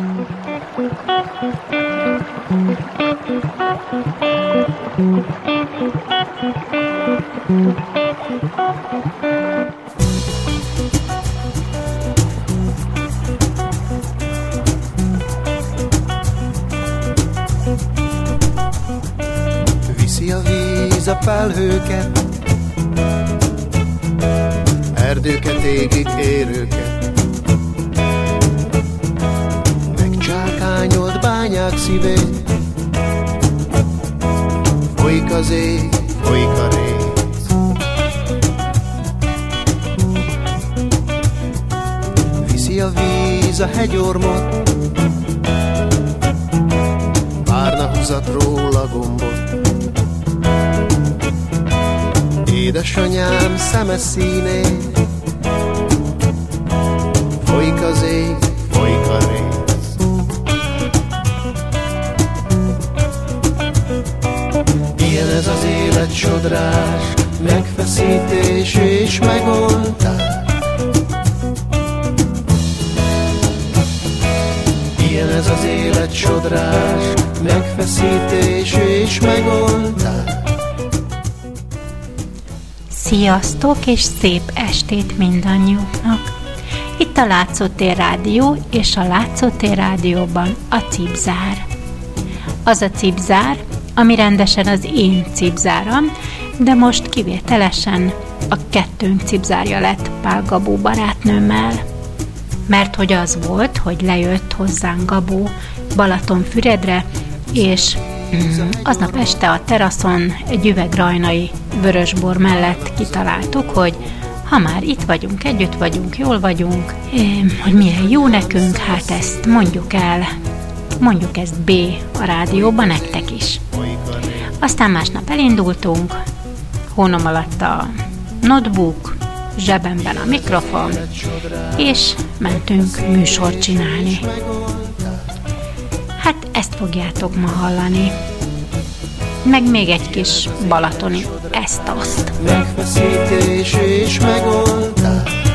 Viszi a víz a felhőket, erdőket égik érőket. Bányák szívét, folyik az ég, folyik a rész. Viszi a víz a hegyormot, Párna húzat róla gombot Édesanyám szeme színét Folyik az ég, sodrás Megfeszítés és megoldás Ilyen ez az élet sodrás, megfeszítés és megoldás. Sziasztok és szép estét mindannyiuknak! Itt a Látszótér Rádió és a Látszótér Rádióban a cipzár. Az a cipzár, ami rendesen az én cipzáram, de most kivételesen a kettőnk cipzárja lett Pál Gabó barátnőmmel. Mert hogy az volt, hogy lejött hozzánk Gabó Balatonfüredre, és mm, aznap este a teraszon egy üveg rajnai vörösbor mellett kitaláltuk, hogy ha már itt vagyunk, együtt vagyunk, jól vagyunk, hogy milyen jó nekünk, hát ezt mondjuk el, mondjuk ezt B a rádióban nektek is. Aztán másnap elindultunk, hónom alatt a notebook, zsebemben a mikrofon, és mentünk műsort csinálni. Hát ezt fogjátok ma hallani. Meg még egy kis balatoni ezt-azt. Megfeszítés és megoldás.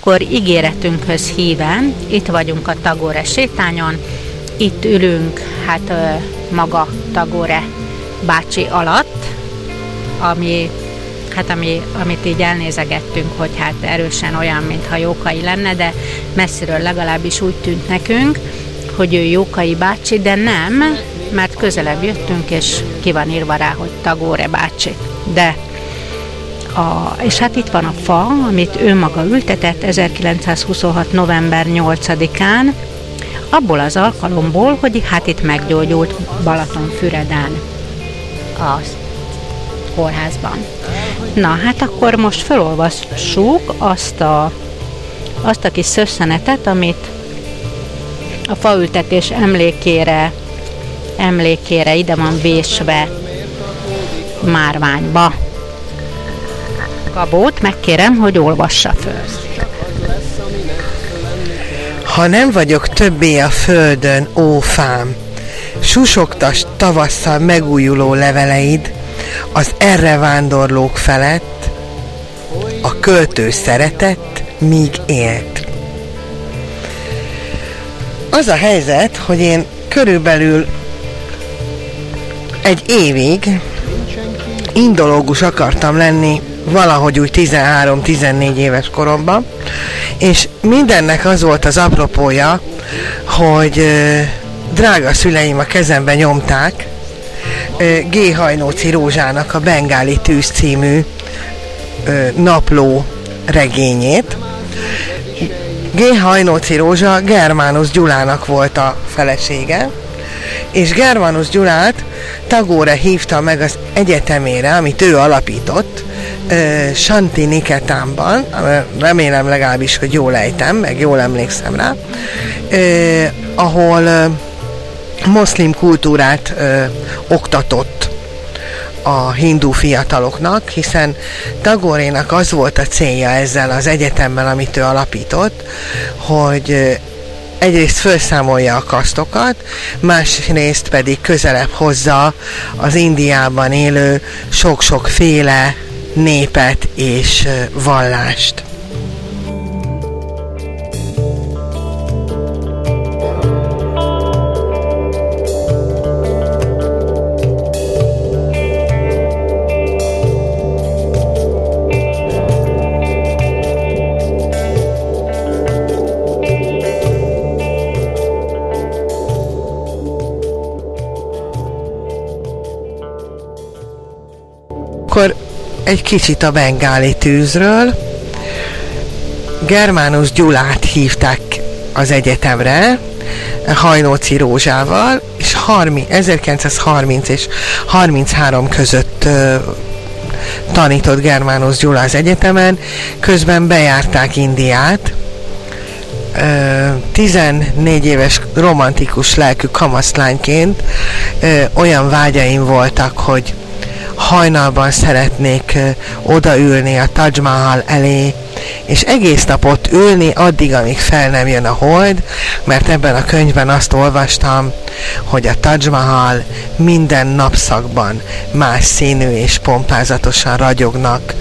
Akkor ígéretünkhöz híven, itt vagyunk a Tagore sétányon, itt ülünk, hát maga Tagore bácsi alatt, ami, hát ami, amit így elnézegettünk, hogy hát erősen olyan, mintha Jókai lenne, de messziről legalábbis úgy tűnt nekünk, hogy ő Jókai bácsi, de nem, mert közelebb jöttünk, és ki van írva rá, hogy Tagore bácsi. De a, és hát itt van a fa, amit ő maga ültetett 1926. november 8-án, abból az alkalomból, hogy hát itt meggyógyult Balatonfüreden a kórházban. Na, hát akkor most felolvassuk azt a, azt a kis szösszenetet, amit a faültetés emlékére, emlékére ide van vésve márványba. Gabót megkérem, hogy olvassa föl. Ha nem vagyok többé a földön, ó fám, susogtas tavasszal megújuló leveleid, az erre vándorlók felett, a költő szeretett, míg élt. Az a helyzet, hogy én körülbelül egy évig indológus akartam lenni valahogy úgy 13-14 éves koromban, és mindennek az volt az apropója, hogy drága szüleim a kezembe nyomták G. Hajnóci Rózsának a Bengáli Tűz című napló regényét. G. Hajnóci Rózsa Germánus Gyulának volt a felesége, és Germanus Gyulát Tagóra hívta meg az egyetemére, amit ő alapított, Santi Niketánban, remélem legalábbis, hogy jól ejtem, meg jól emlékszem rá, ahol moszlim kultúrát oktatott a hindu fiataloknak, hiszen Tagorénak az volt a célja ezzel az egyetemmel, amit ő alapított, hogy egyrészt felszámolja a kasztokat, másrészt pedig közelebb hozza az Indiában élő sok-sokféle népet és vallást. Egy kicsit a bengáli tűzről. Germánus Gyulát hívták az egyetemre, Hajnóci Rózsával, és 30, 1930 és 33 között uh, tanított Germánus Gyula az egyetemen, közben bejárták Indiát, 14 éves romantikus lelkű kamaszlányként olyan vágyaim voltak, hogy hajnalban szeretnék odaülni a Taj Mahal elé, és egész napot ülni addig, amíg fel nem jön a hold, mert ebben a könyvben azt olvastam, hogy a Taj Mahal minden napszakban más színű és pompázatosan ragyognak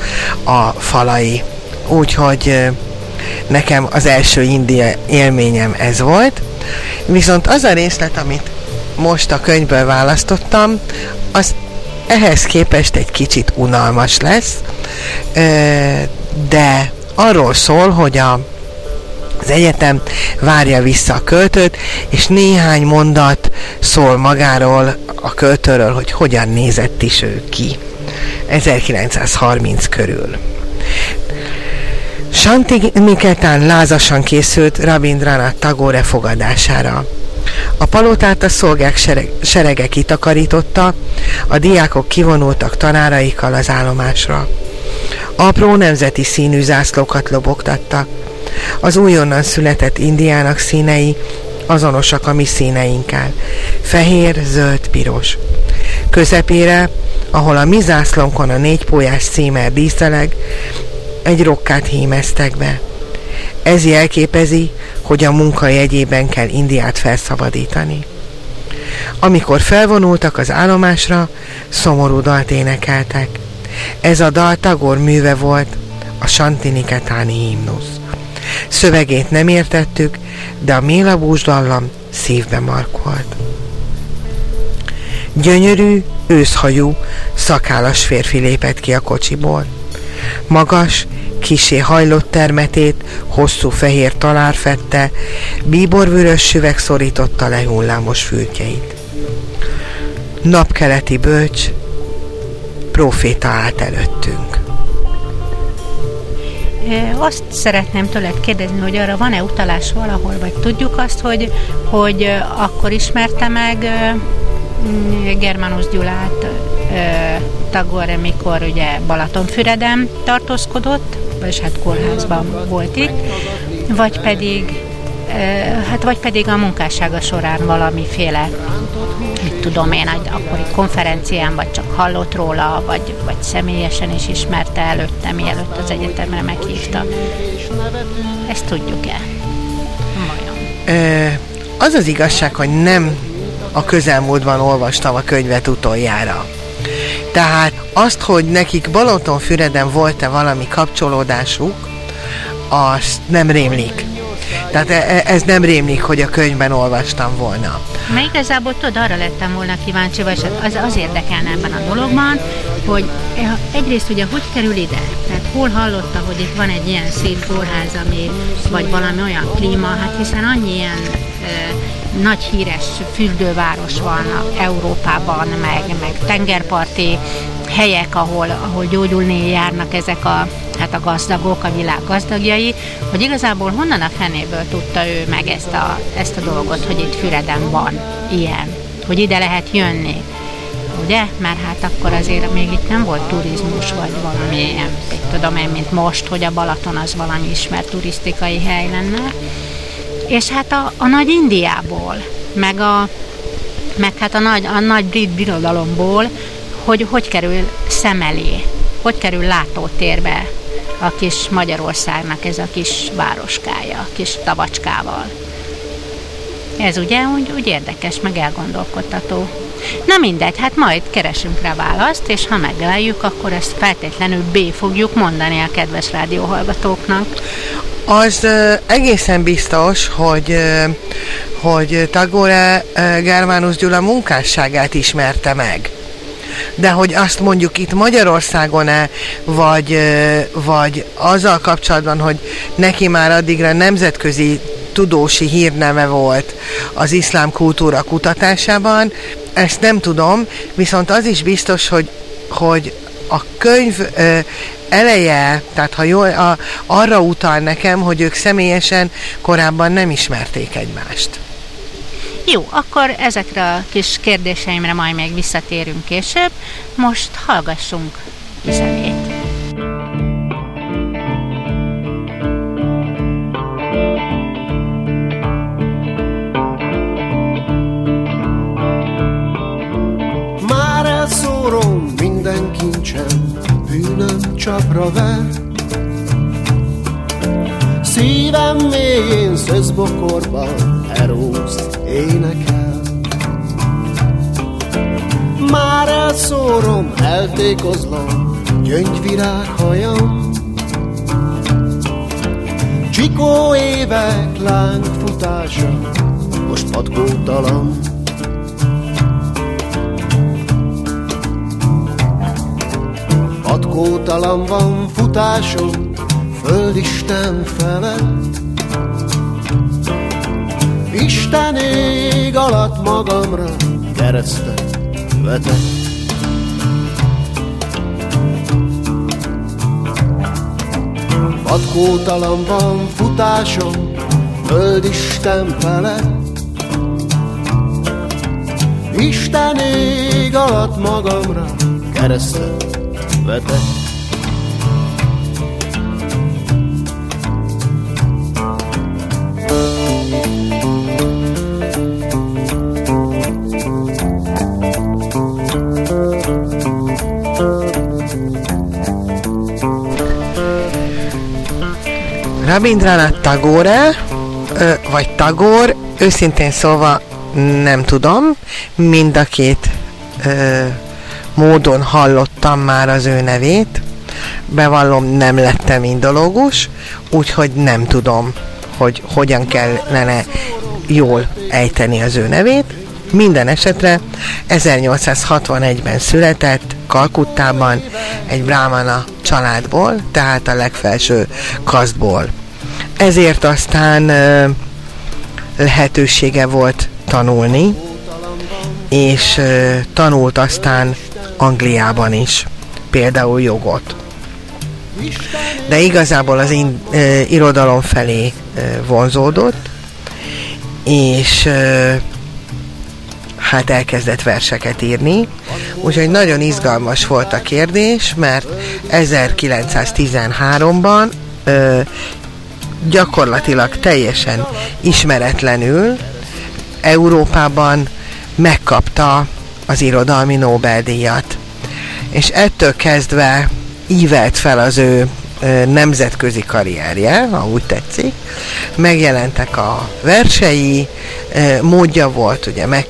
a falai. Úgyhogy nekem az első India élményem ez volt. Viszont az a részlet, amit most a könyvből választottam, az ehhez képest egy kicsit unalmas lesz, de arról szól, hogy a az egyetem várja vissza a költőt, és néhány mondat szól magáról, a költőről, hogy hogyan nézett is ő ki. 1930 körül. Santi Miketán lázasan készült Rabindranath Tagore fogadására. A palotát a szolgák sereg, serege kitakarította, a diákok kivonultak tanáraikkal az állomásra. Apró nemzeti színű zászlókat lobogtattak. Az újonnan született indiának színei azonosak a mi színeinkkel. Fehér, zöld, piros. Közepére, ahol a mi zászlónkon a négy pólyás címmel díszeleg, egy rokkát hímeztek be. Ez jelképezi, hogy a munka jegyében kell Indiát felszabadítani. Amikor felvonultak az állomásra, szomorú dalt énekeltek. Ez a dal Tagor műve volt, a Santini-ketáni himnusz. Szövegét nem értettük, de a mélabús dallam szívbe markolt. Gyönyörű, őszhajú, szakállas férfi lépett ki a kocsiból. Magas, kisé hajlott termetét, hosszú fehér talár fette, bíborvörös süveg szorította le hullámos fülkeit. Napkeleti bölcs, proféta állt előttünk. Azt szeretném tőled kérdezni, hogy arra van-e utalás valahol, vagy tudjuk azt, hogy, hogy akkor ismerte meg Germanus Gyulát Tagor, mikor ugye Balatonfüreden tartózkodott, vagyis hát kórházban volt itt, vagy pedig hát vagy pedig a munkássága során valamiféle mit tudom én, egy akkori konferencián, vagy csak hallott róla, vagy, vagy személyesen is ismerte előtte, mielőtt az egyetemre meghívta. Ezt tudjuk-e? Vajon? Az az igazság, hogy nem a közelmúltban olvastam a könyvet utoljára. Tehát azt, hogy nekik Balatonfüreden volt-e valami kapcsolódásuk, azt nem rémlik. Tehát e, e, ez nem rémlik, hogy a könyvben olvastam volna. Mert igazából tudod, arra lettem volna kíváncsi, vagy az, az érdekelne ebben a dologban, hogy egyrészt ugye hogy kerül ide? Tehát hol hallotta, hogy itt van egy ilyen szép kórház, ami, vagy valami olyan klíma, hát hiszen annyi ilyen nagy híres fürdőváros van Európában, meg, meg tengerparti helyek, ahol, ahol gyógyulni járnak ezek a, hát a gazdagok, a világ gazdagjai, hogy igazából honnan a fenéből tudta ő meg ezt a, ezt a dolgot, hogy itt Füreden van ilyen, hogy ide lehet jönni. Ugye? Mert hát akkor azért még itt nem volt turizmus, vagy valami ilyen, tudom én, mint most, hogy a Balaton az valami ismert turisztikai hely lenne. És hát a, a nagy Indiából, meg, a, meg hát a nagy, a nagy brit birodalomból, hogy hogy kerül szem elé, hogy kerül látótérbe a kis Magyarországnak ez a kis városkája, kis tavacskával. Ez ugye úgy, úgy érdekes, meg elgondolkodtató. Na mindegy, hát majd keresünk rá választ, és ha megleljük, akkor ezt feltétlenül B fogjuk mondani a kedves rádióhallgatóknak. Az egészen biztos, hogy, hogy Tagore Germánus Gyula munkásságát ismerte meg. De hogy azt mondjuk itt Magyarországon-e, vagy, vagy azzal kapcsolatban, hogy neki már addigra nemzetközi tudósi hírneve volt az iszlám kultúra kutatásában, ezt nem tudom, viszont az is biztos, hogy, hogy a könyv ö, eleje, tehát ha jól, a, arra utal nekem, hogy ők személyesen korábban nem ismerték egymást. Jó, akkor ezekre a kis kérdéseimre majd még visszatérünk később. Most hallgassunk zenét. Csapra ver. Szívem mélyén szözbokorban erózt énekel. Már elszórom, eltékozlom, gyöngyvirág hajam. Csikó évek láng futása, most patkótalan. Patkótalan van futásom, földisten felett. Isten ég alatt magamra keresztet vetett. Patkótalan van futásom, földisten felett. Isten ég alatt magamra keresztet vetett. Rabindranath Tagore, vagy Tagor, őszintén szólva nem tudom, mind a két ö, módon hallottam már az ő nevét, bevallom nem lettem indológus, úgyhogy nem tudom, hogy hogyan kellene jól ejteni az ő nevét. Minden esetre 1861-ben született Kalkuttában egy brámana családból, tehát a legfelső kasztból. Ezért aztán lehetősége volt tanulni, és tanult aztán Angliában is, például jogot. De igazából az in, e, irodalom felé e, vonzódott, és e, hát elkezdett verseket írni. Úgyhogy nagyon izgalmas volt a kérdés, mert 1913-ban e, gyakorlatilag teljesen ismeretlenül Európában megkapta az irodalmi Nobel-díjat. És ettől kezdve ívelt fel az ő nemzetközi karrierje, ha úgy tetszik. Megjelentek a versei, módja volt ugye meg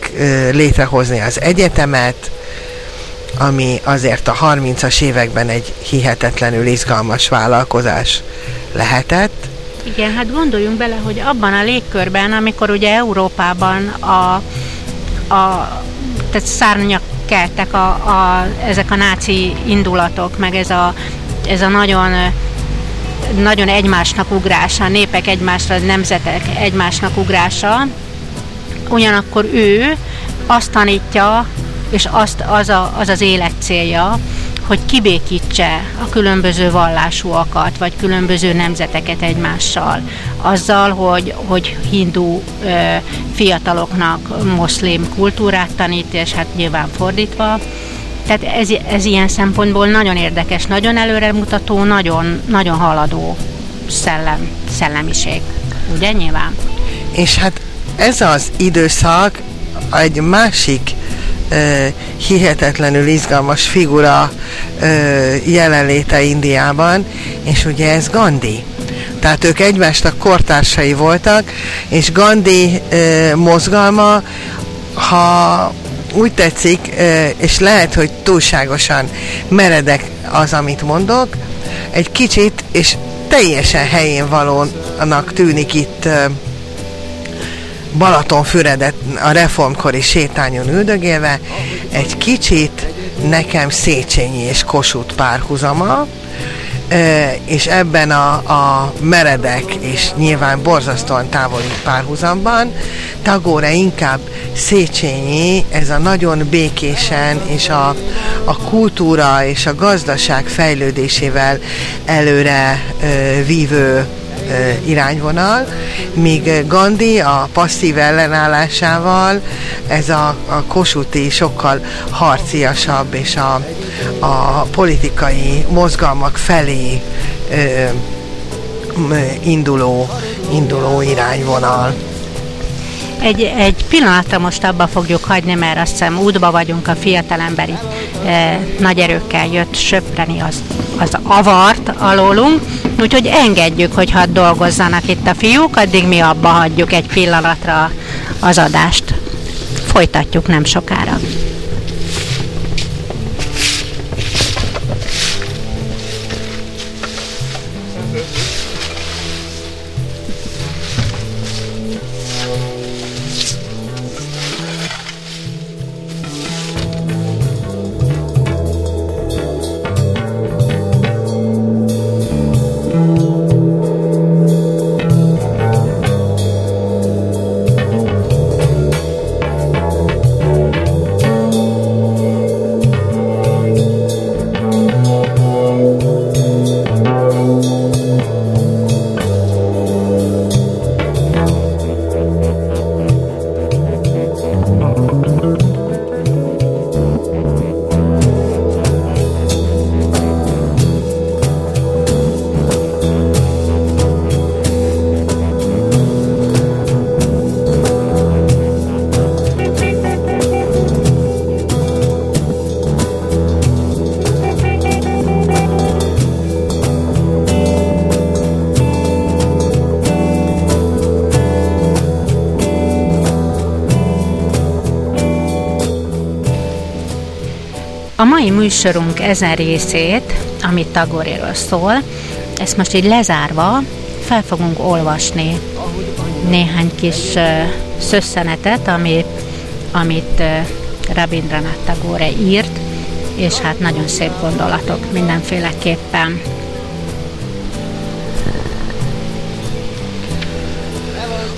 létrehozni az egyetemet, ami azért a 30-as években egy hihetetlenül izgalmas vállalkozás lehetett. Igen, hát gondoljunk bele, hogy abban a légkörben, amikor ugye Európában a, a tehát szárnyak keltek a, a, ezek a náci indulatok, meg ez a, ez a nagyon nagyon egymásnak ugrása, népek egymásra, nemzetek egymásnak ugrása, ugyanakkor ő azt tanítja, és azt, az, a, az az élet célja, hogy kibékítse a különböző vallásúakat, vagy különböző nemzeteket egymással, azzal, hogy, hogy hindu ö, fiataloknak moszlim kultúrát tanít, és hát nyilván fordítva. Tehát ez, ez ilyen szempontból nagyon érdekes, nagyon előremutató, nagyon, nagyon haladó szellem, szellemiség. Ugye nyilván? És hát ez az időszak egy másik hihetetlenül izgalmas figura jelenléte Indiában, és ugye ez Gandhi. Tehát ők egymásnak kortársai voltak, és Gandhi mozgalma, ha úgy tetszik, és lehet, hogy túlságosan meredek az, amit mondok, egy kicsit, és teljesen helyén valónak tűnik itt Balatonfüredet a reformkori sétányon üldögélve, egy kicsit nekem Széchenyi és Kossuth párhuzama, és ebben a, a meredek és nyilván borzasztóan távoli párhuzamban Tagore inkább Széchenyi, ez a nagyon békésen és a, a kultúra és a gazdaság fejlődésével előre ö, vívő irányvonal, míg Gandhi a passzív ellenállásával ez a, a kosuti sokkal harciasabb és a, a politikai mozgalmak felé ö, induló, induló irányvonal. Egy, egy pillanatra most abba fogjuk hagyni, mert azt hiszem útba vagyunk, a fiatalemberi e, nagy erőkkel jött söpreni az, az avart alólunk, úgyhogy engedjük, hogy hadd dolgozzanak itt a fiúk, addig mi abba hagyjuk egy pillanatra az adást. Folytatjuk nem sokára. A mai műsorunk ezen részét, amit Tagoréről szól, ezt most így lezárva fel fogunk olvasni néhány kis uh, szösszenetet, ami, amit uh, Rabindranath Tagore írt, és hát nagyon szép gondolatok mindenféleképpen.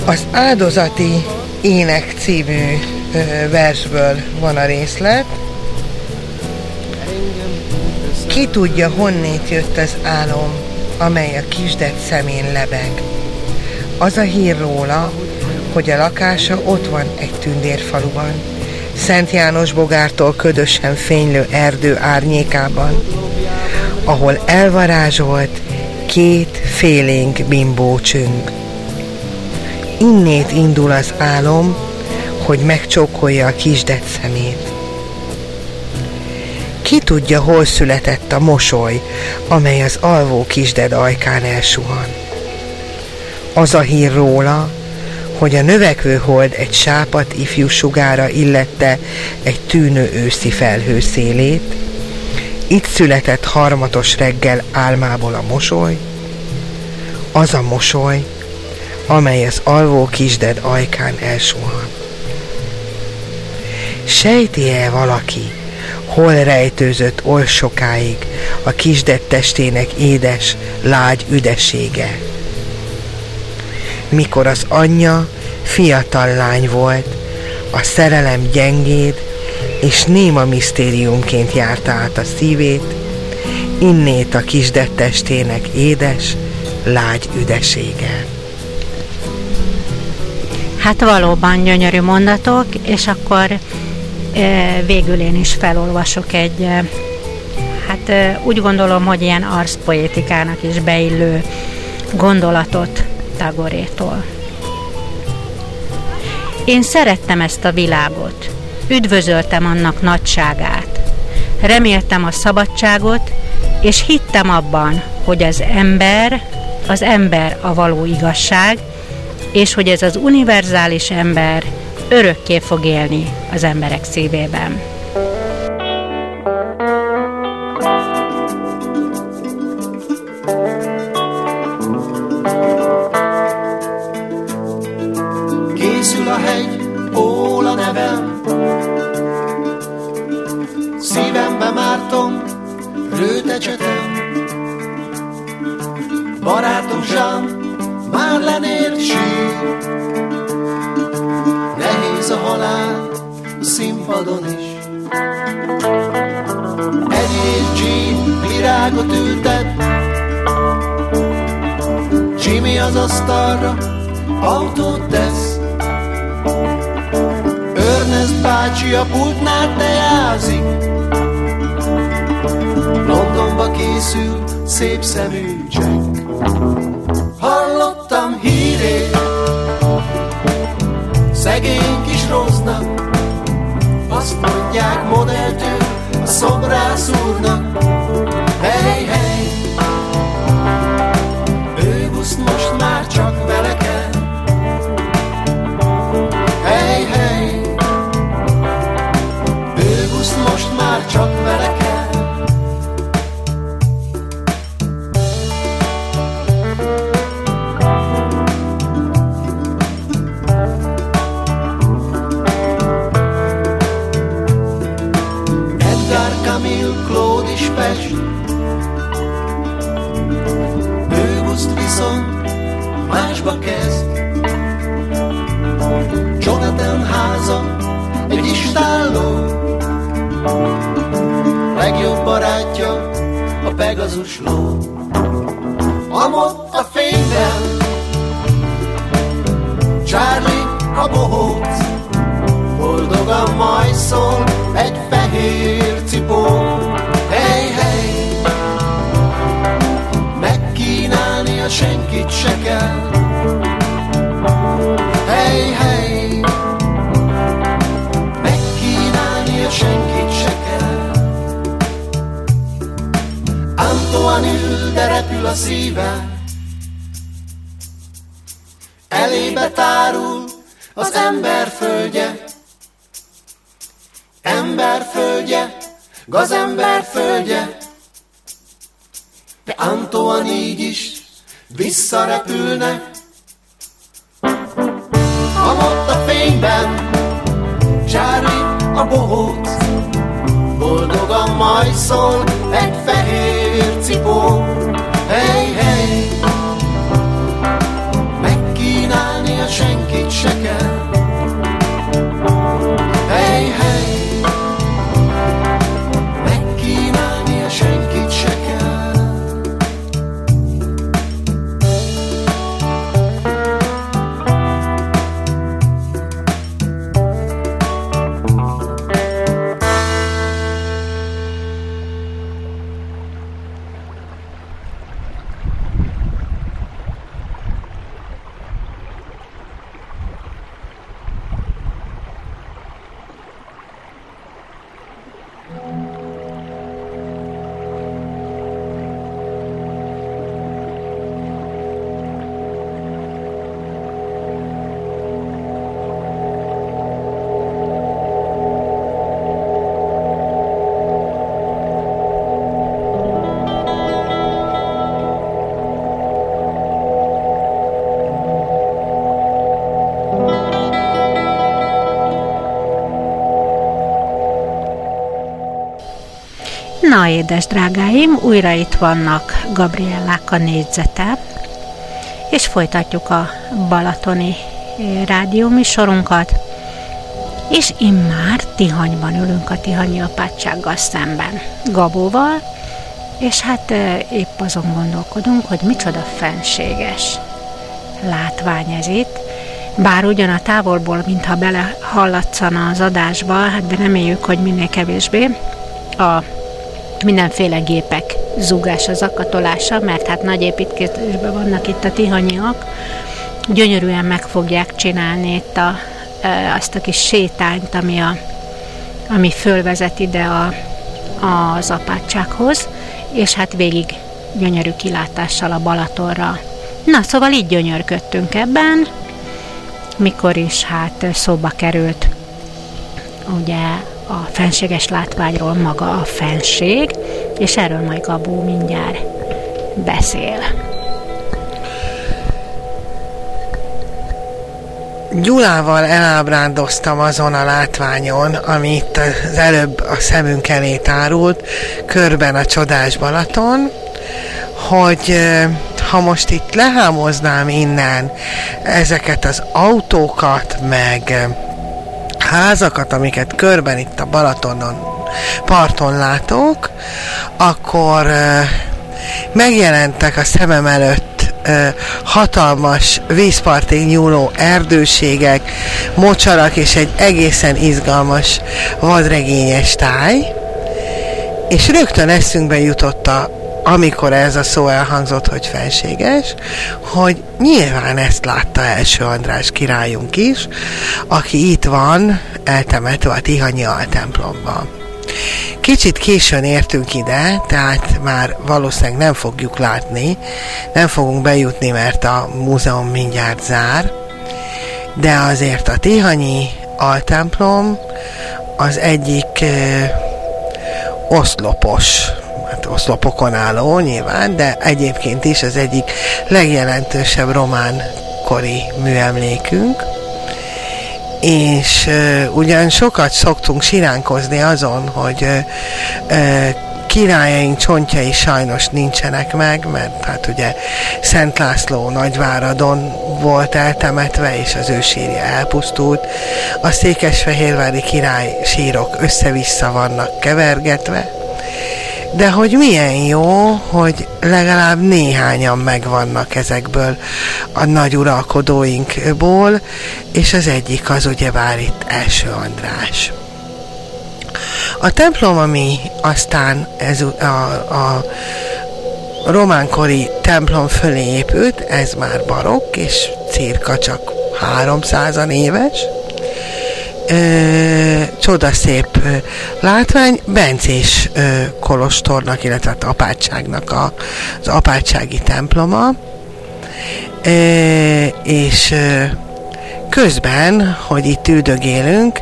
Az áldozati ének című versből van a részlet. Ki tudja, honnét jött az álom, amely a kisdet szemén lebeg. Az a hír róla, hogy a lakása ott van egy tündérfaluban, Szent János bogártól ködösen fénylő erdő árnyékában, ahol elvarázsolt két félénk bimbócsünk. Innét indul az álom, hogy megcsókolja a kisdet szemét. Ki tudja, hol született a mosoly, amely az alvó kisded ajkán elsuhan. Az a hír róla, hogy a növekvő hold egy sápat ifjú sugára illette egy tűnő őszi felhő szélét, itt született harmatos reggel álmából a mosoly, az a mosoly, amely az alvó kisded ajkán elsuhan. Sejti-e valaki, hol rejtőzött oly sokáig a kisded testének édes, lágy üdesége? Mikor az anyja fiatal lány volt, a szerelem gyengéd, és néma misztériumként járta át a szívét, innét a kisded testének édes, lágy üdesége. Hát valóban gyönyörű mondatok, és akkor végül én is felolvasok egy, hát úgy gondolom, hogy ilyen arszpoétikának is beillő gondolatot Tagorétól. Én szerettem ezt a világot, üdvözöltem annak nagyságát, reméltem a szabadságot, és hittem abban, hogy az ember, az ember a való igazság, és hogy ez az univerzális ember örökké fog élni az emberek szívében. sonra. A bohóc, boldogan majd szól egy fehér Édes drágáim, újra itt vannak Gabriellák a négyzete, és folytatjuk a balatoni eh, rádióműsorunkat, és immár Tihanyban ülünk a Tihanyi apátsággal szemben, Gabóval, és hát eh, épp azon gondolkodunk, hogy micsoda fenséges látvány ez itt, bár ugyan a távolból, mintha bele hallatszana az adásba, hát de reméljük, hogy minél kevésbé, a mindenféle gépek zúgása, zakatolása, mert hát nagy építkezésben vannak itt a tihanyiak, gyönyörűen meg fogják csinálni itt a, azt a kis sétányt, ami, a, ami fölvezet ide a, az apátsághoz, és hát végig gyönyörű kilátással a Balatonra. Na, szóval így gyönyörködtünk ebben, mikor is hát szóba került ugye a fenséges látványról maga a fenség, és erről majd Gabó mindjárt beszél. Gyulával elábrándoztam azon a látványon, ami itt az előbb a szemünk elé tárult, körben a csodás Balaton, hogy ha most itt lehámoznám innen ezeket az autókat, meg házakat, amiket körben itt a Balatonon parton látok, akkor megjelentek a szemem előtt hatalmas vízpartig nyúló erdőségek, mocsarak és egy egészen izgalmas vadregényes táj, és rögtön eszünkbe jutott a amikor ez a szó elhangzott, hogy felséges, hogy nyilván ezt látta első András királyunk is, aki itt van eltemetve a Tihanyi templomban. Kicsit későn értünk ide, tehát már valószínűleg nem fogjuk látni, nem fogunk bejutni, mert a múzeum mindjárt zár, de azért a Tihanyi altemplom az egyik ö, oszlopos oszlopokon álló nyilván, de egyébként is az egyik legjelentősebb román kori műemlékünk, és uh, ugyan sokat szoktunk siránkozni azon, hogy uh, uh, királyaink csontjai sajnos nincsenek meg, mert hát ugye Szent László Nagyváradon volt eltemetve, és az ő sírja elpusztult. A székesfehérvári király sírok össze-vissza vannak kevergetve, de hogy milyen jó, hogy legalább néhányan megvannak ezekből a nagy uralkodóinkból, és az egyik az ugye vár itt első András. A templom, ami aztán ez a, a románkori templom fölé épült, ez már barokk, és cirka csak 300 éves, ö, csodaszép ö, látvány, Bencés ö, kolostornak, illetve hát apátságnak a, az apátsági temploma, ö, és ö, közben, hogy itt üldögélünk,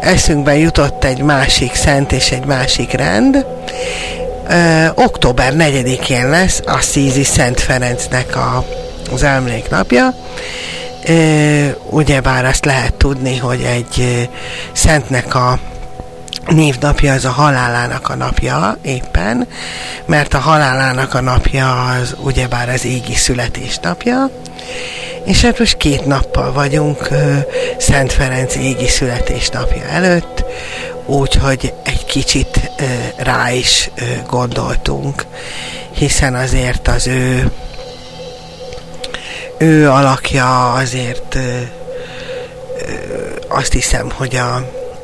eszünkbe jutott egy másik szent és egy másik rend. Ö, október 4-én lesz a Szízi Szent Ferencnek a, az emléknapja. Ugyebár azt lehet tudni, hogy egy szentnek a névnapja az a halálának a napja éppen, mert a halálának a napja az ugyebár az égi születésnapja, és hát most két nappal vagyunk Szent Ferenc égi születésnapja előtt, úgyhogy egy kicsit rá is gondoltunk, hiszen azért az ő ő alakja azért azt hiszem, hogy a,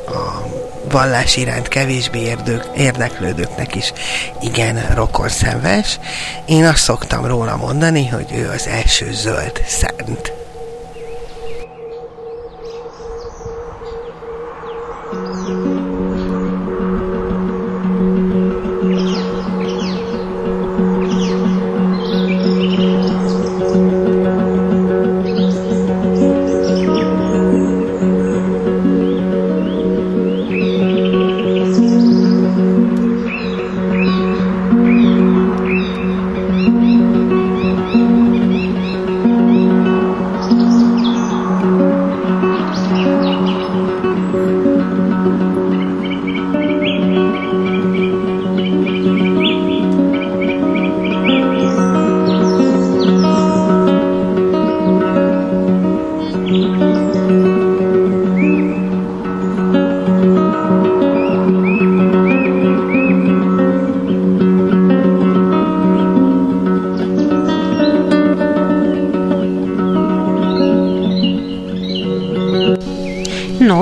a vallás iránt kevésbé érdők, érdeklődőknek is igen rokonszenves. Én azt szoktam róla mondani, hogy ő az első zöld szent.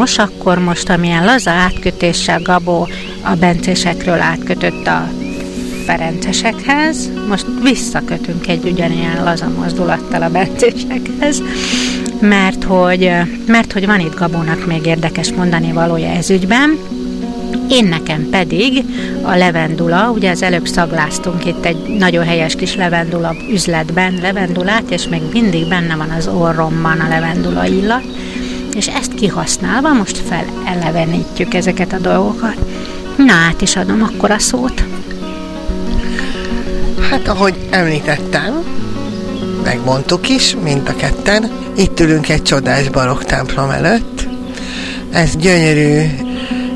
Nos, akkor most amilyen laza átkötéssel Gabó a bencésekről átkötött a ferencesekhez, most visszakötünk egy ugyanilyen laza mozdulattal a bencésekhez, mert hogy, mert hogy van itt Gabónak még érdekes mondani valója ez ügyben, én nekem pedig a levendula, ugye az előbb szagláztunk itt egy nagyon helyes kis levendula üzletben levendulát, és még mindig benne van az orromban a levendula illat, és ezt kihasználva most felelevenítjük ezeket a dolgokat. Na, át is adom akkor a szót. Hát, ahogy említettem, megmondtuk is, mind a ketten, itt ülünk egy csodás barokk templom előtt. Ez gyönyörű,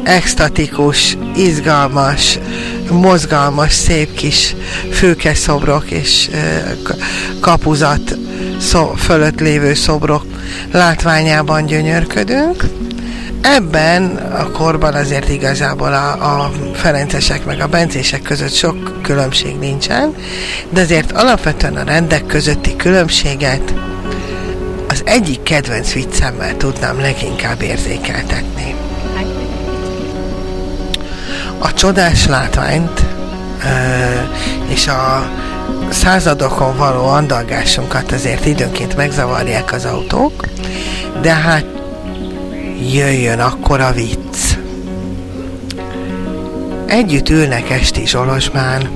extatikus, izgalmas, mozgalmas, szép kis fülkeszobrok és kapuzat fölött lévő szobrok látványában gyönyörködünk. Ebben a korban azért igazából a, a Ferencesek meg a Bencések között sok különbség nincsen, de azért alapvetően a rendek közötti különbséget az egyik kedvenc viccemmel tudnám leginkább érzékeltetni. A csodás látványt és a századokon való andalgásunkat azért időnként megzavarják az autók, de hát jöjjön akkor a vicc. Együtt ülnek Esti Zsolosmán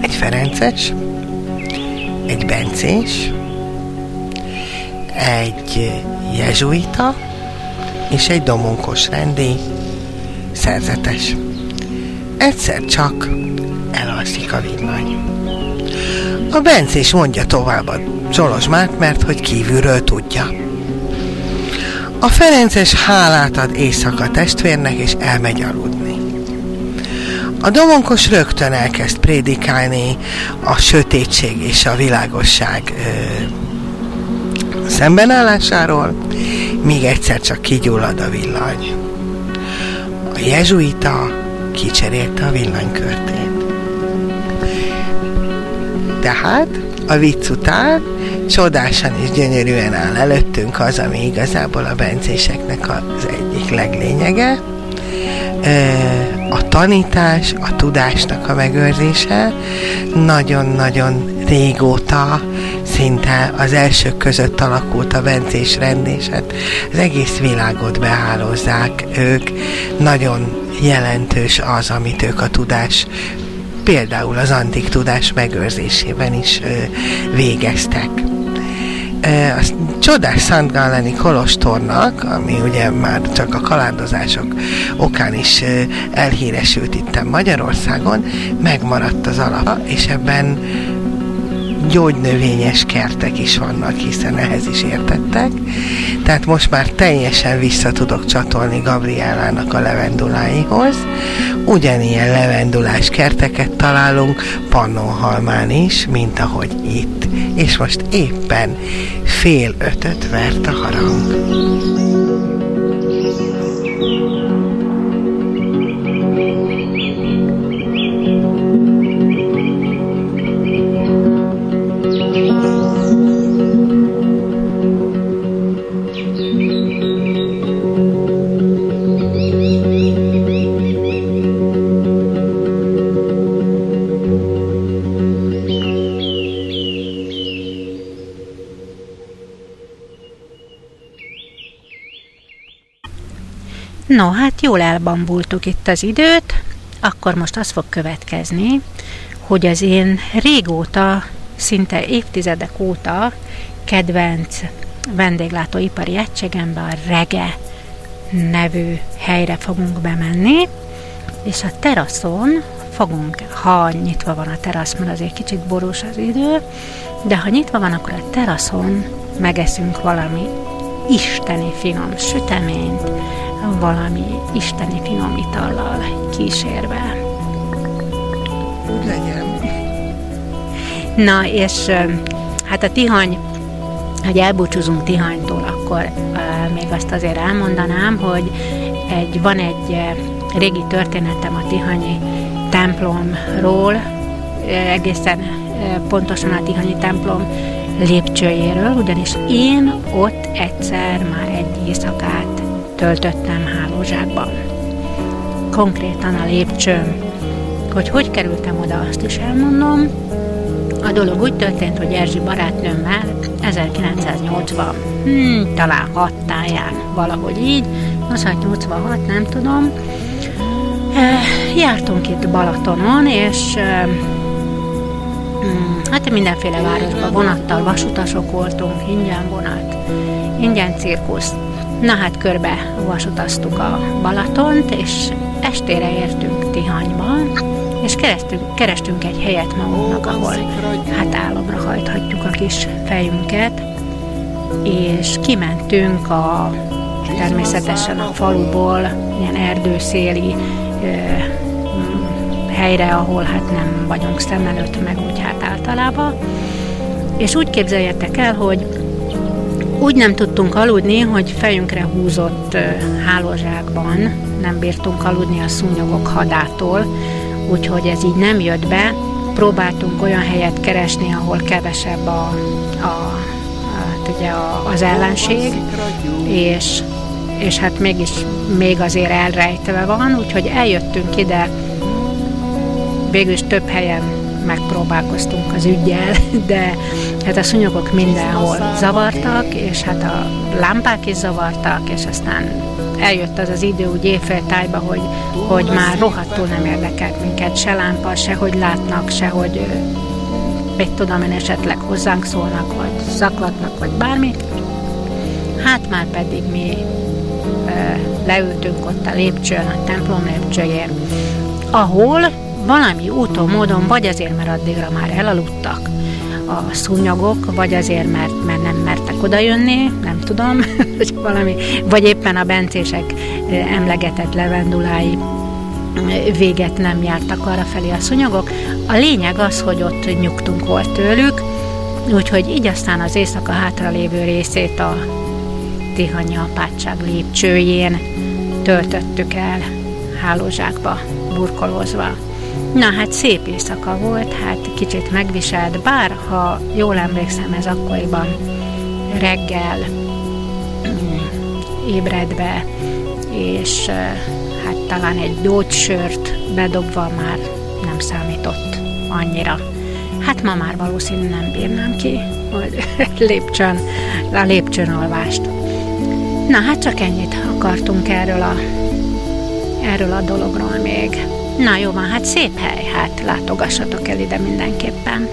egy Ferences, egy Bencés, egy jezsuita és egy domonkos rendi szerzetes. Egyszer csak elalszik a villany. A Bencés mondja tovább a Zsolozsmát, mert hogy kívülről tudja. A Ferences hálát ad éjszaka testvérnek, és elmegy aludni. A domonkos rögtön elkezd prédikálni a sötétség és a világosság ö, szembenállásáról, míg egyszer csak kigyullad a villany. A jezsuita kicserélte a villanykörtét. Tehát a vicc után csodásan és gyönyörűen áll előttünk az, ami igazából a bencéseknek az egyik leglényege. A tanítás, a tudásnak a megőrzése nagyon-nagyon régóta szinte az elsők között alakult a bencés rend, hát az egész világot behálózzák ők. Nagyon jelentős az, amit ők a tudás például az antik tudás megőrzésében is végeztek. a csodás Szent Gáleni Kolostornak, ami ugye már csak a kalandozások okán is elhíresült itt Magyarországon, megmaradt az alapa, és ebben gyógynövényes kertek is vannak, hiszen ehhez is értettek. Tehát most már teljesen vissza tudok csatolni Gabriellának a levenduláihoz. Ugyanilyen levendulás kerteket találunk Pannonhalmán is, mint ahogy itt. És most éppen fél ötöt vert a harang. No, hát jól elbambultuk itt az időt, akkor most az fog következni, hogy az én régóta, szinte évtizedek óta kedvenc vendéglátóipari egységembe a Rege nevű helyre fogunk bemenni, és a teraszon fogunk, ha nyitva van a terasz, mert azért kicsit borús az idő, de ha nyitva van, akkor a teraszon megeszünk valami isteni finom süteményt, valami isteni finom itallal kísérve. Úgy legyen. Na, és hát a tihany, hogy elbúcsúzunk Tihanytól, akkor még azt azért elmondanám, hogy egy, van egy régi történetem a Tihanyi templomról, egészen pontosan a Tihanyi templom lépcsőjéről, ugyanis én ott egyszer már egy éjszakát töltöttem hálózsákban. Konkrétan a lépcsőm. Hogy hogy kerültem oda, azt is elmondom. A dolog úgy történt, hogy Erzsi barátnőmmel 1980, hmm, talán 6 táján, valahogy így, 86, nem tudom, jártunk itt Balatonon, és hmm, hát mindenféle városban vonattal, vasutasok voltunk, ingyen vonat, ingyen cirkusz, Na hát körbe vasutaztuk a Balatont, és estére értünk Tihanyba, és kerestünk, kerestünk egy helyet magunknak, ahol hát álomra hajthatjuk a kis fejünket, és kimentünk a természetesen a faluból, ilyen erdőszéli helyre, ahol hát nem vagyunk szem előtt, meg úgy hát általában. És úgy képzeljetek el, hogy úgy nem tudtunk aludni, hogy fejünkre húzott hálózsákban nem bírtunk aludni a szúnyogok hadától, úgyhogy ez így nem jött be. Próbáltunk olyan helyet keresni, ahol kevesebb a, a, a, ugye a, az ellenség, és, és hát mégis még azért elrejtve van, úgyhogy eljöttünk ide, végül is több helyen megpróbálkoztunk az ügyjel, de hát a szúnyogok mindenhol zavartak, és hát a lámpák is zavartak, és aztán eljött az az idő úgy éjféltájba, hogy, hogy már rohadtul nem érdekelt minket se lámpa, se hogy látnak, se hogy mit tudom én esetleg hozzánk szólnak, vagy zaklatnak, vagy bármi. Hát már pedig mi leültünk ott a lépcsőn, a templom lépcsőjén, ahol valami úton, módon, vagy azért, mert addigra már elaludtak a szúnyogok, vagy azért, mert, mert nem mertek odajönni, nem tudom, hogy valami, vagy éppen a bencések emlegetett levendulái véget nem jártak arra felé a szúnyogok. A lényeg az, hogy ott nyugtunk volt tőlük, úgyhogy így aztán az éjszaka hátralévő részét a Tihanyi apátság lépcsőjén töltöttük el hálózsákba burkolózva. Na hát szép éjszaka volt, hát kicsit megviselt, bár ha jól emlékszem, ez akkoriban reggel ébredve, és hát talán egy gyógysört bedobva már nem számított annyira. Hát ma már valószínű nem bírnám ki, hogy lépcsön, a lépcsőn alvást. Na hát csak ennyit akartunk erről a, erről a dologról még. Na jó van, hát szép hely, hát látogassatok el ide mindenképpen.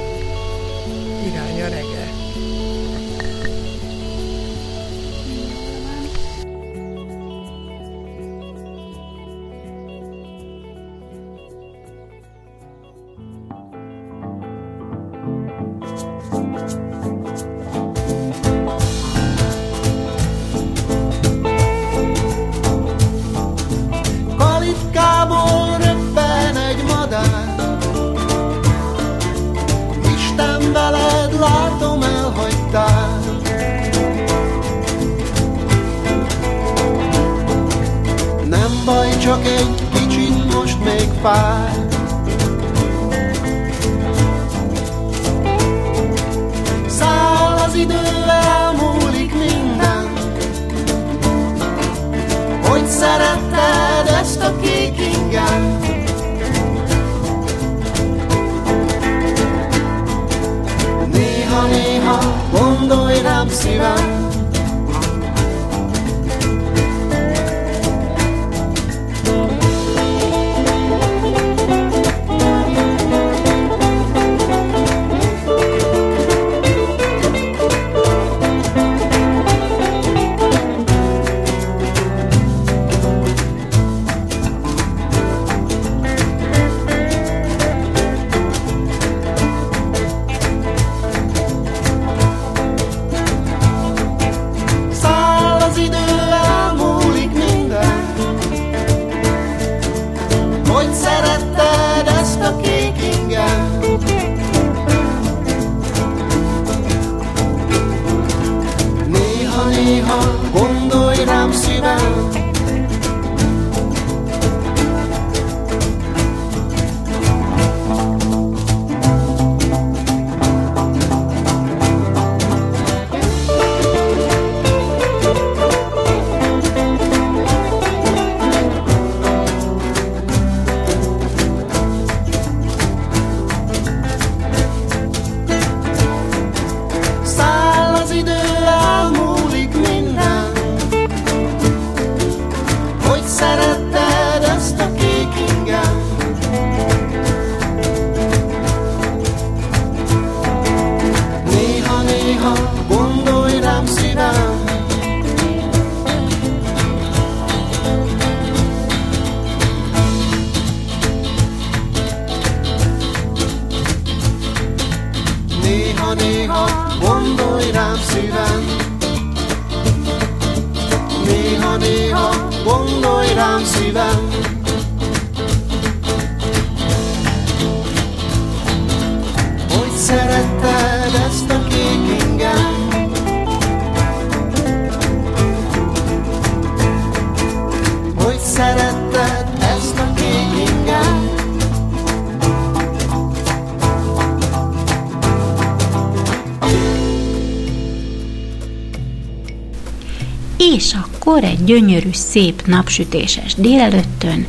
Gyönyörű, szép napsütéses délelőttön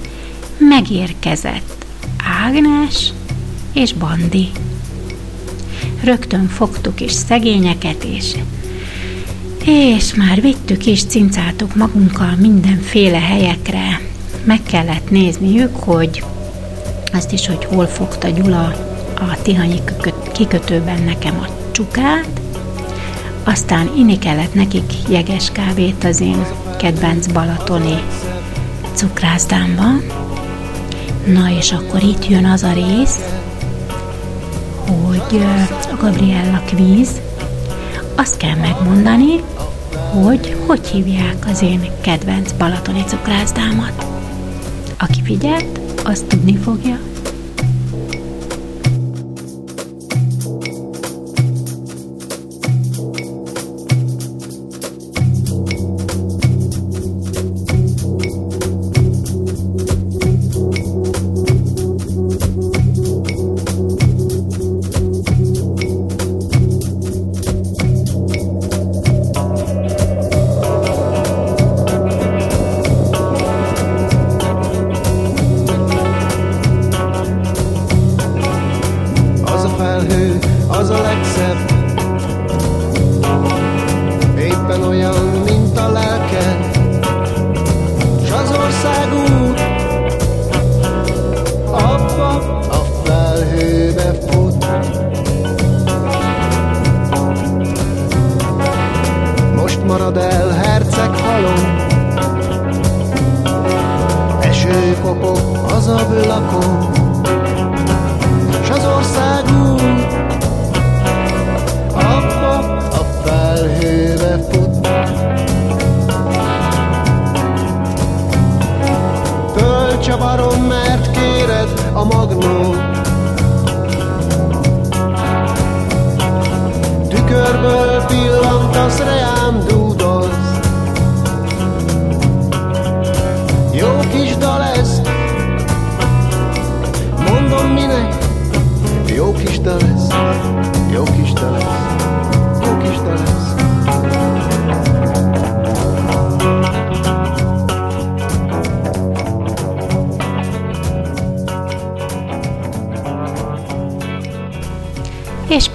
megérkezett Ágnes és Bandi. Rögtön fogtuk is szegényeket, és, és már vittük is, cincáltuk magunkkal mindenféle helyekre. Meg kellett nézniük, hogy azt is, hogy hol fogta Gyula a Tihanyi kikötőben nekem a csukát, aztán inni kellett nekik jeges kávét az én kedvenc balatoni cukrászdámba. Na és akkor itt jön az a rész, hogy a Gabriella kvíz, azt kell megmondani, hogy hogy hívják az én kedvenc balatoni cukrászdámat. Aki figyelt, azt tudni fogja,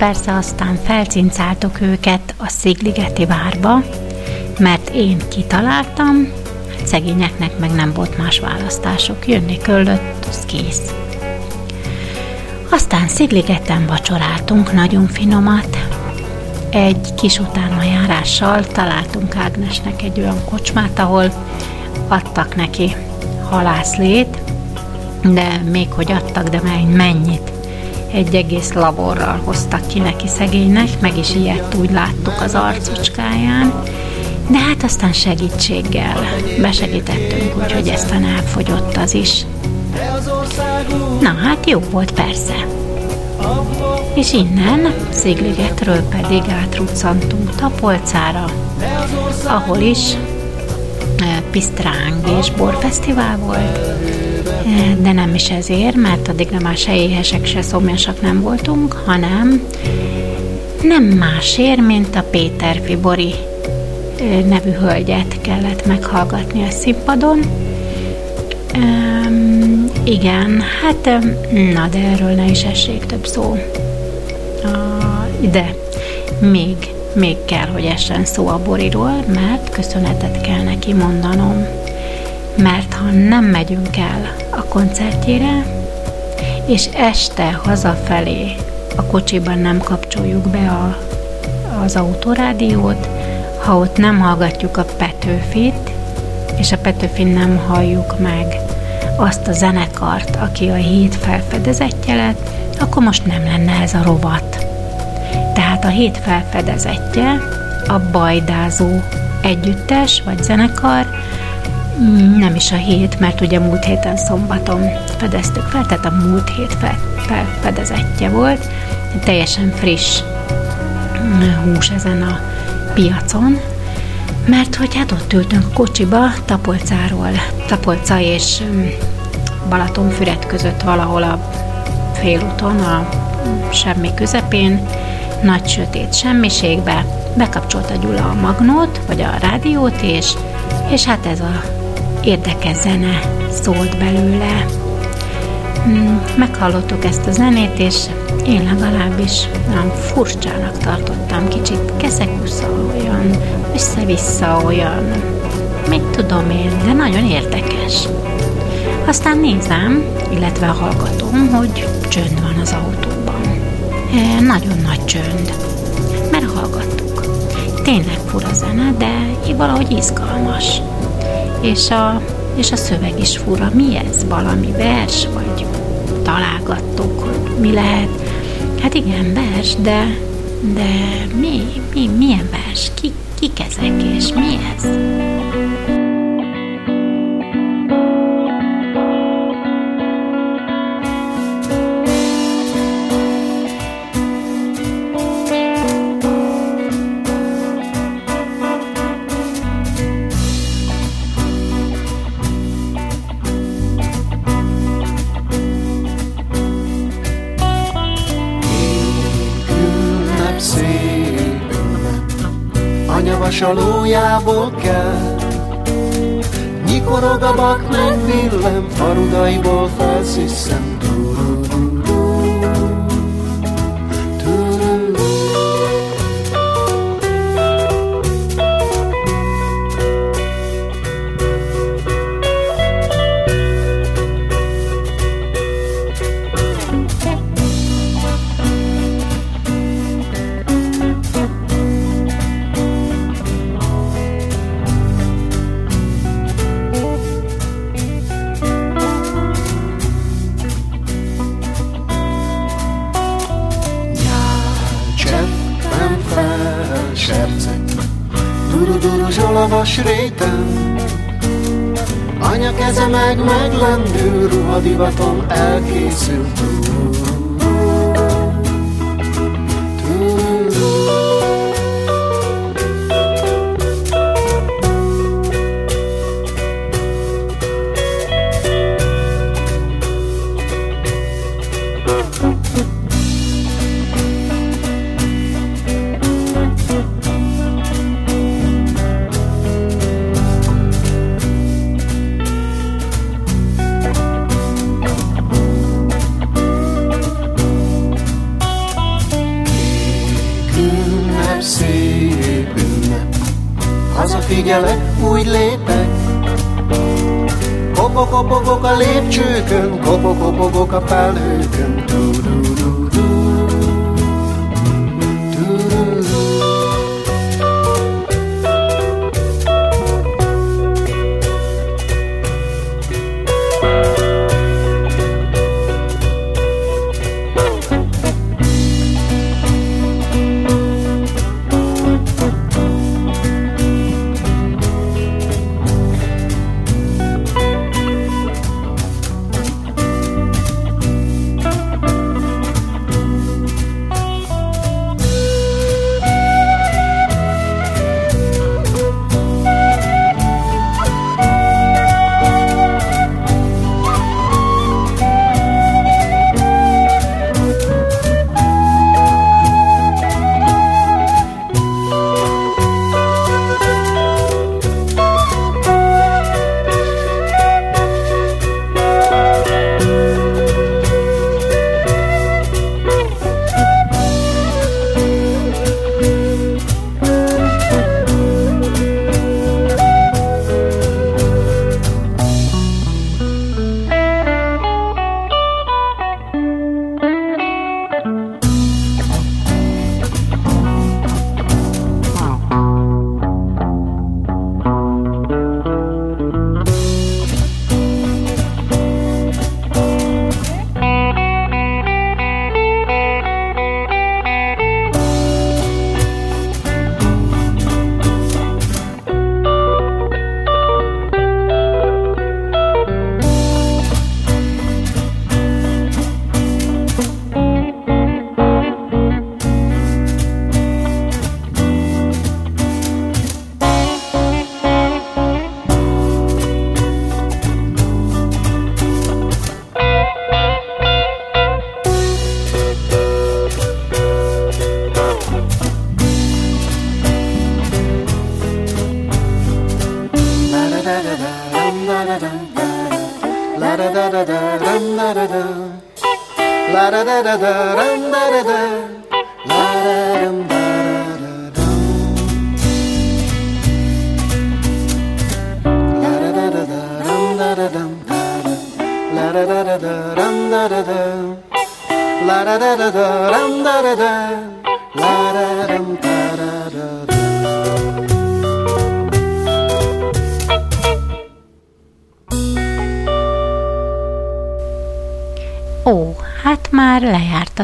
persze aztán felcincáltuk őket a Szigligeti várba, mert én kitaláltam, szegényeknek meg nem volt más választásuk, jönni köllött, az kész. Aztán Szigligeten vacsoráltunk nagyon finomat, egy kis utána járással találtunk Ágnesnek egy olyan kocsmát, ahol adtak neki halászlét, de még hogy adtak, de mennyit? Egy egész laborral hoztak ki neki szegénynek, meg is ilyet úgy láttuk az arcocskáján, de hát aztán segítséggel besegítettünk, úgyhogy eztán elfogyott az is. Na hát jó volt persze. És innen Szigligetről pedig átruccantunk Tapolcára, ahol is e, pisztráng és borfesztivál volt, de nem is ezért, mert addigra már se éhesek, se szomjasak nem voltunk, hanem nem másért, mint a Péter Fibori nevű hölgyet kellett meghallgatni a színpadon, Um, igen, hát na de erről ne is essék több szó. De még, még kell, hogy essen szó a Boriról, mert köszönetet kell neki mondanom. Mert ha nem megyünk el a koncertjére, és este hazafelé a kocsiban nem kapcsoljuk be a, az autorádiót, ha ott nem hallgatjuk a Petőfit, és a Petőfin nem halljuk meg azt a zenekart, aki a hét felfedezetje lett, akkor most nem lenne ez a rovat. Tehát a hét felfedezetje a bajdázó együttes vagy zenekar, nem is a hét, mert ugye múlt héten szombaton fedeztük fel, tehát a múlt hét felfedezetje volt, teljesen friss hús ezen a piacon, mert hogy hát ott ültünk a kocsiba, Tapolcáról, Tapolca és Balatonfüred között valahol a félúton, a semmi közepén, nagy sötét semmiségbe, bekapcsolta Gyula a magnót, vagy a rádiót, és, és hát ez a érdekes zene szólt belőle. Hmm, meghallottuk ezt a zenét, és én legalábbis olyan furcsának tartottam, kicsit keszekusza olyan, össze-vissza olyan, mit tudom én, de nagyon érdekes. Aztán nézem, illetve hallgatom, hogy csönd van az autóban. Nagyon nagy csönd, mert hallgattuk. Tényleg fura zene, de valahogy izgalmas. És a, és a szöveg is fura. Mi ez? Valami vers? Vagy találgattuk, hogy mi lehet? Hát igen, vers, de, de mi, mi, milyen vers? Ki, kik ezek és mi ez? Csalójából kell. Nyikorog a bak, meg villem, farudaiból felsziszen Hatalmas réten Anya keze meg meglendül Ruhadivaton elkészült kopok-kopogok a felhőkön.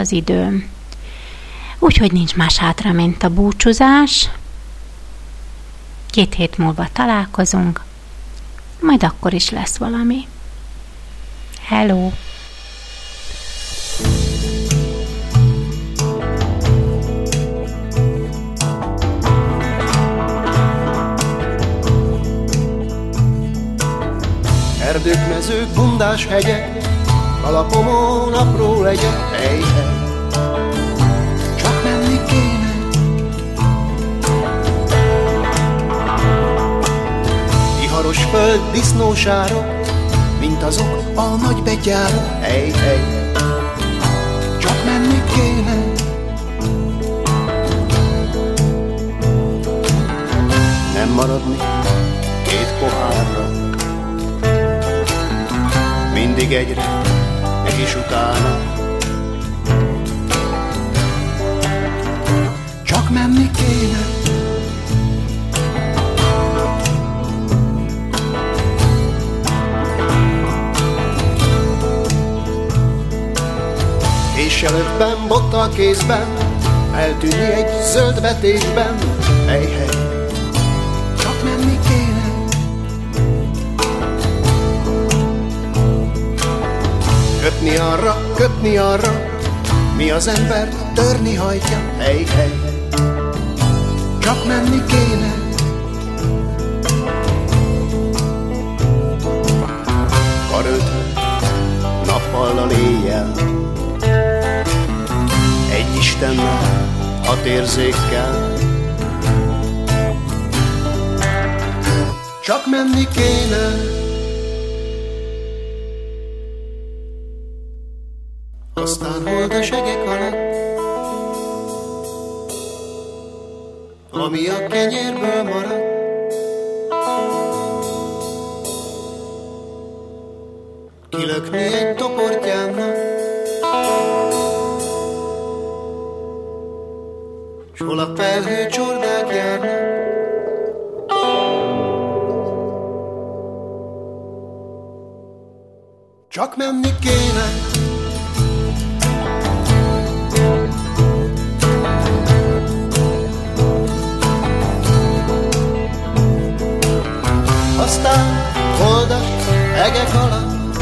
Az időm. Úgyhogy nincs más hátra, mint a búcsúzás. Két hét múlva találkozunk, majd akkor is lesz valami. Hello! Erdők, mezők, bundás hegyek, Alapomon apró legyek, hely, Iharos föld, disznósárok, mint azok a nagy betyárok, hely, hely. Csak menni kéne. Nem maradni két pohárra, mindig egyre és utána Csak menni kéne És előttem, botta kézben Eltűnni egy zöld vetésben Hely, hely Kötni arra, kötni arra, mi az ember törni hajtja, hely, hely. Csak menni kéne. Karöltve, nappal éjjel, Istennel, a térzékkel. Csak menni kéne, aztán hold a segek alatt, ami a kenyérből maradt. Kilökni egy toportjának, Hol a felhő járnak, Csak menni kéne. Aztán holdas egek alatt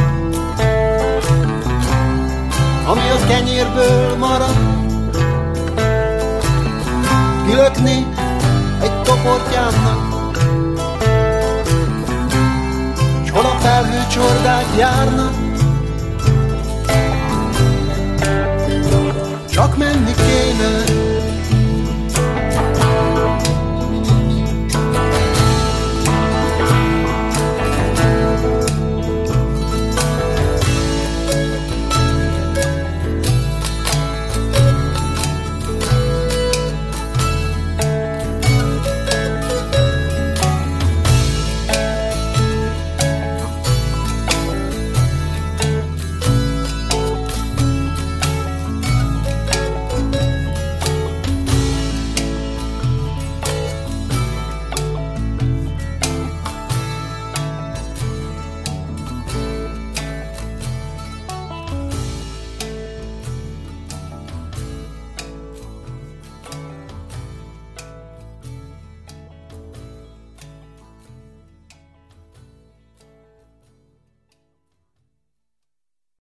Ami a kenyérből marad Kilökni egy toportjának S hol a felhő csordák járnak? Csak menni kéne